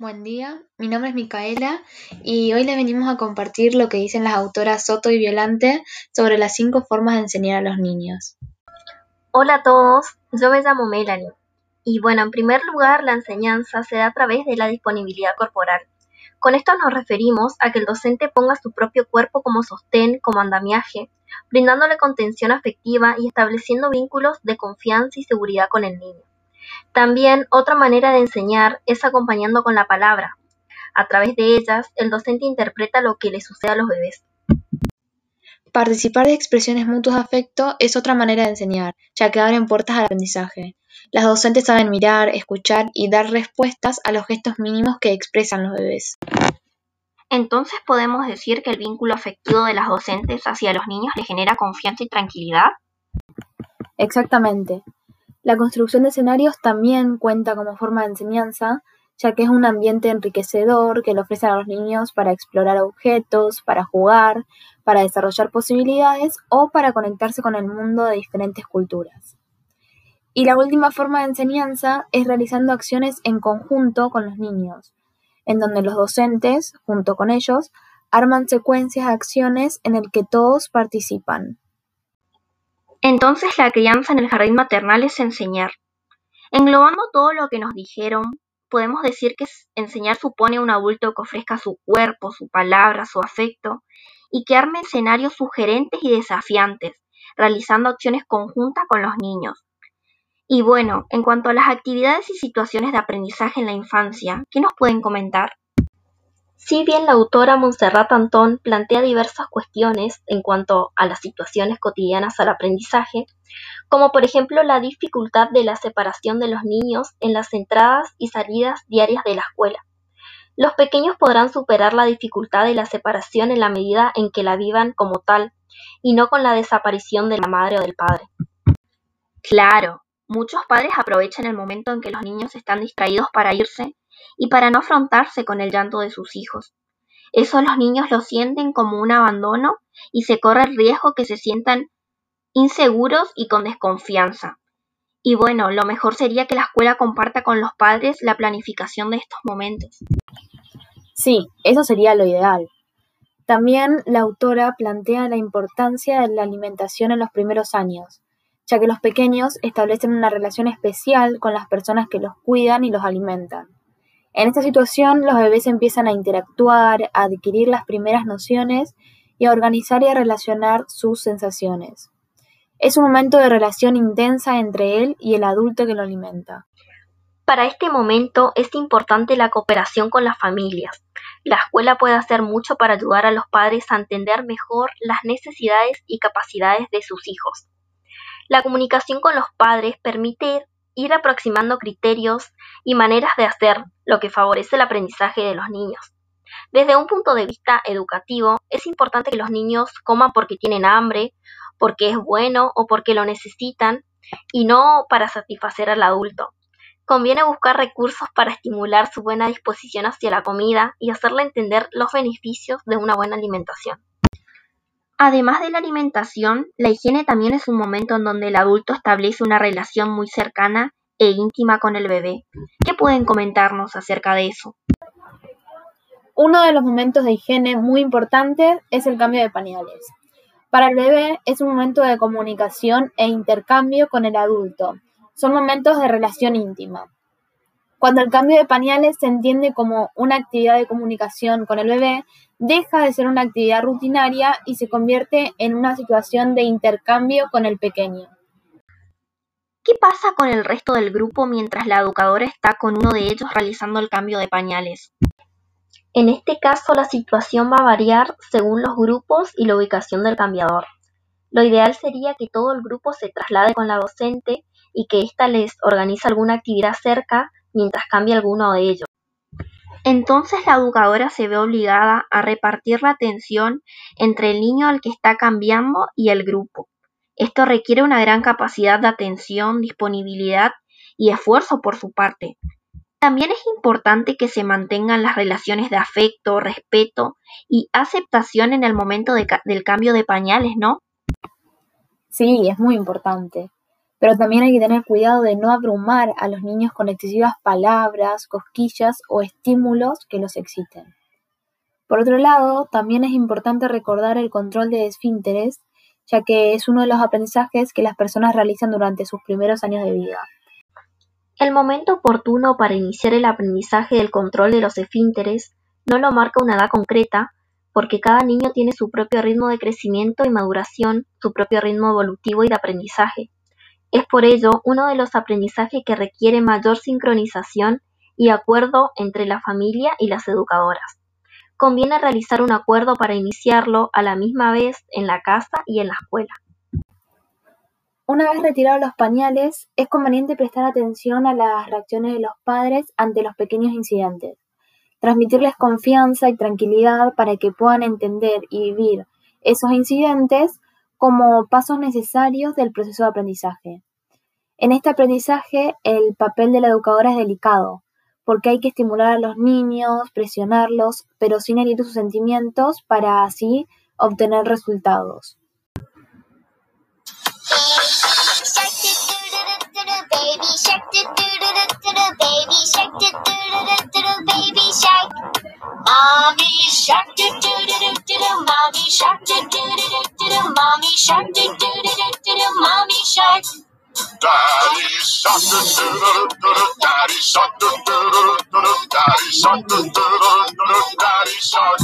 Buen día, mi nombre es Micaela y hoy les venimos a compartir lo que dicen las autoras Soto y Violante sobre las cinco formas de enseñar a los niños. Hola a todos, yo me llamo Melanie. Y bueno, en primer lugar, la enseñanza se da a través de la disponibilidad corporal. Con esto nos referimos a que el docente ponga su propio cuerpo como sostén, como andamiaje, brindándole contención afectiva y estableciendo vínculos de confianza y seguridad con el niño. También otra manera de enseñar es acompañando con la palabra. A través de ellas, el docente interpreta lo que le sucede a los bebés. Participar de expresiones mutuas de afecto es otra manera de enseñar, ya que abren puertas al aprendizaje. Las docentes saben mirar, escuchar y dar respuestas a los gestos mínimos que expresan los bebés. Entonces podemos decir que el vínculo afectivo de las docentes hacia los niños le genera confianza y tranquilidad. Exactamente. La construcción de escenarios también cuenta como forma de enseñanza, ya que es un ambiente enriquecedor que le ofrece a los niños para explorar objetos, para jugar, para desarrollar posibilidades o para conectarse con el mundo de diferentes culturas. Y la última forma de enseñanza es realizando acciones en conjunto con los niños, en donde los docentes, junto con ellos, arman secuencias de acciones en el que todos participan. Entonces la crianza en el jardín maternal es enseñar. Englobando todo lo que nos dijeron, podemos decir que enseñar supone un adulto que ofrezca su cuerpo, su palabra, su afecto, y que arme escenarios sugerentes y desafiantes, realizando acciones conjuntas con los niños. Y bueno, en cuanto a las actividades y situaciones de aprendizaje en la infancia, ¿qué nos pueden comentar? Si bien la autora Montserrat Antón plantea diversas cuestiones en cuanto a las situaciones cotidianas al aprendizaje, como por ejemplo la dificultad de la separación de los niños en las entradas y salidas diarias de la escuela. Los pequeños podrán superar la dificultad de la separación en la medida en que la vivan como tal, y no con la desaparición de la madre o del padre. Claro, muchos padres aprovechan el momento en que los niños están distraídos para irse y para no afrontarse con el llanto de sus hijos. Eso los niños lo sienten como un abandono y se corre el riesgo que se sientan inseguros y con desconfianza. Y bueno, lo mejor sería que la escuela comparta con los padres la planificación de estos momentos. Sí, eso sería lo ideal. También la autora plantea la importancia de la alimentación en los primeros años, ya que los pequeños establecen una relación especial con las personas que los cuidan y los alimentan. En esta situación, los bebés empiezan a interactuar, a adquirir las primeras nociones y a organizar y a relacionar sus sensaciones. Es un momento de relación intensa entre él y el adulto que lo alimenta. Para este momento es importante la cooperación con las familias. La escuela puede hacer mucho para ayudar a los padres a entender mejor las necesidades y capacidades de sus hijos. La comunicación con los padres permite ir aproximando criterios y maneras de hacer, lo que favorece el aprendizaje de los niños. Desde un punto de vista educativo, es importante que los niños coman porque tienen hambre, porque es bueno o porque lo necesitan, y no para satisfacer al adulto. Conviene buscar recursos para estimular su buena disposición hacia la comida y hacerle entender los beneficios de una buena alimentación. Además de la alimentación, la higiene también es un momento en donde el adulto establece una relación muy cercana e íntima con el bebé. ¿Qué pueden comentarnos acerca de eso? Uno de los momentos de higiene muy importantes es el cambio de pañales. Para el bebé es un momento de comunicación e intercambio con el adulto. Son momentos de relación íntima. Cuando el cambio de pañales se entiende como una actividad de comunicación con el bebé, deja de ser una actividad rutinaria y se convierte en una situación de intercambio con el pequeño. ¿Qué pasa con el resto del grupo mientras la educadora está con uno de ellos realizando el cambio de pañales? En este caso la situación va a variar según los grupos y la ubicación del cambiador. Lo ideal sería que todo el grupo se traslade con la docente y que ésta les organice alguna actividad cerca mientras cambia alguno de ellos. Entonces la educadora se ve obligada a repartir la atención entre el niño al que está cambiando y el grupo. Esto requiere una gran capacidad de atención, disponibilidad y esfuerzo por su parte. También es importante que se mantengan las relaciones de afecto, respeto y aceptación en el momento del cambio de pañales, ¿no? Sí, es muy importante. Pero también hay que tener cuidado de no abrumar a los niños con excesivas palabras, cosquillas o estímulos que los exciten. Por otro lado, también es importante recordar el control de esfínteres, ya que es uno de los aprendizajes que las personas realizan durante sus primeros años de vida. El momento oportuno para iniciar el aprendizaje del control de los esfínteres no lo marca una edad concreta, porque cada niño tiene su propio ritmo de crecimiento y maduración, su propio ritmo evolutivo y de aprendizaje. Es por ello uno de los aprendizajes que requiere mayor sincronización y acuerdo entre la familia y las educadoras. Conviene realizar un acuerdo para iniciarlo a la misma vez en la casa y en la escuela. Una vez retirados los pañales, es conveniente prestar atención a las reacciones de los padres ante los pequeños incidentes, transmitirles confianza y tranquilidad para que puedan entender y vivir esos incidentes como pasos necesarios del proceso de aprendizaje. En este aprendizaje, el papel de la educadora es delicado, porque hay que estimular a los niños, presionarlos, pero sin herir sus sentimientos para así obtener resultados. mommy shark, do do do do do do, mommy shark. Daddy shark, do do do do do, daddy shark, do do do do do, daddy shark, do do do do do, daddy shark.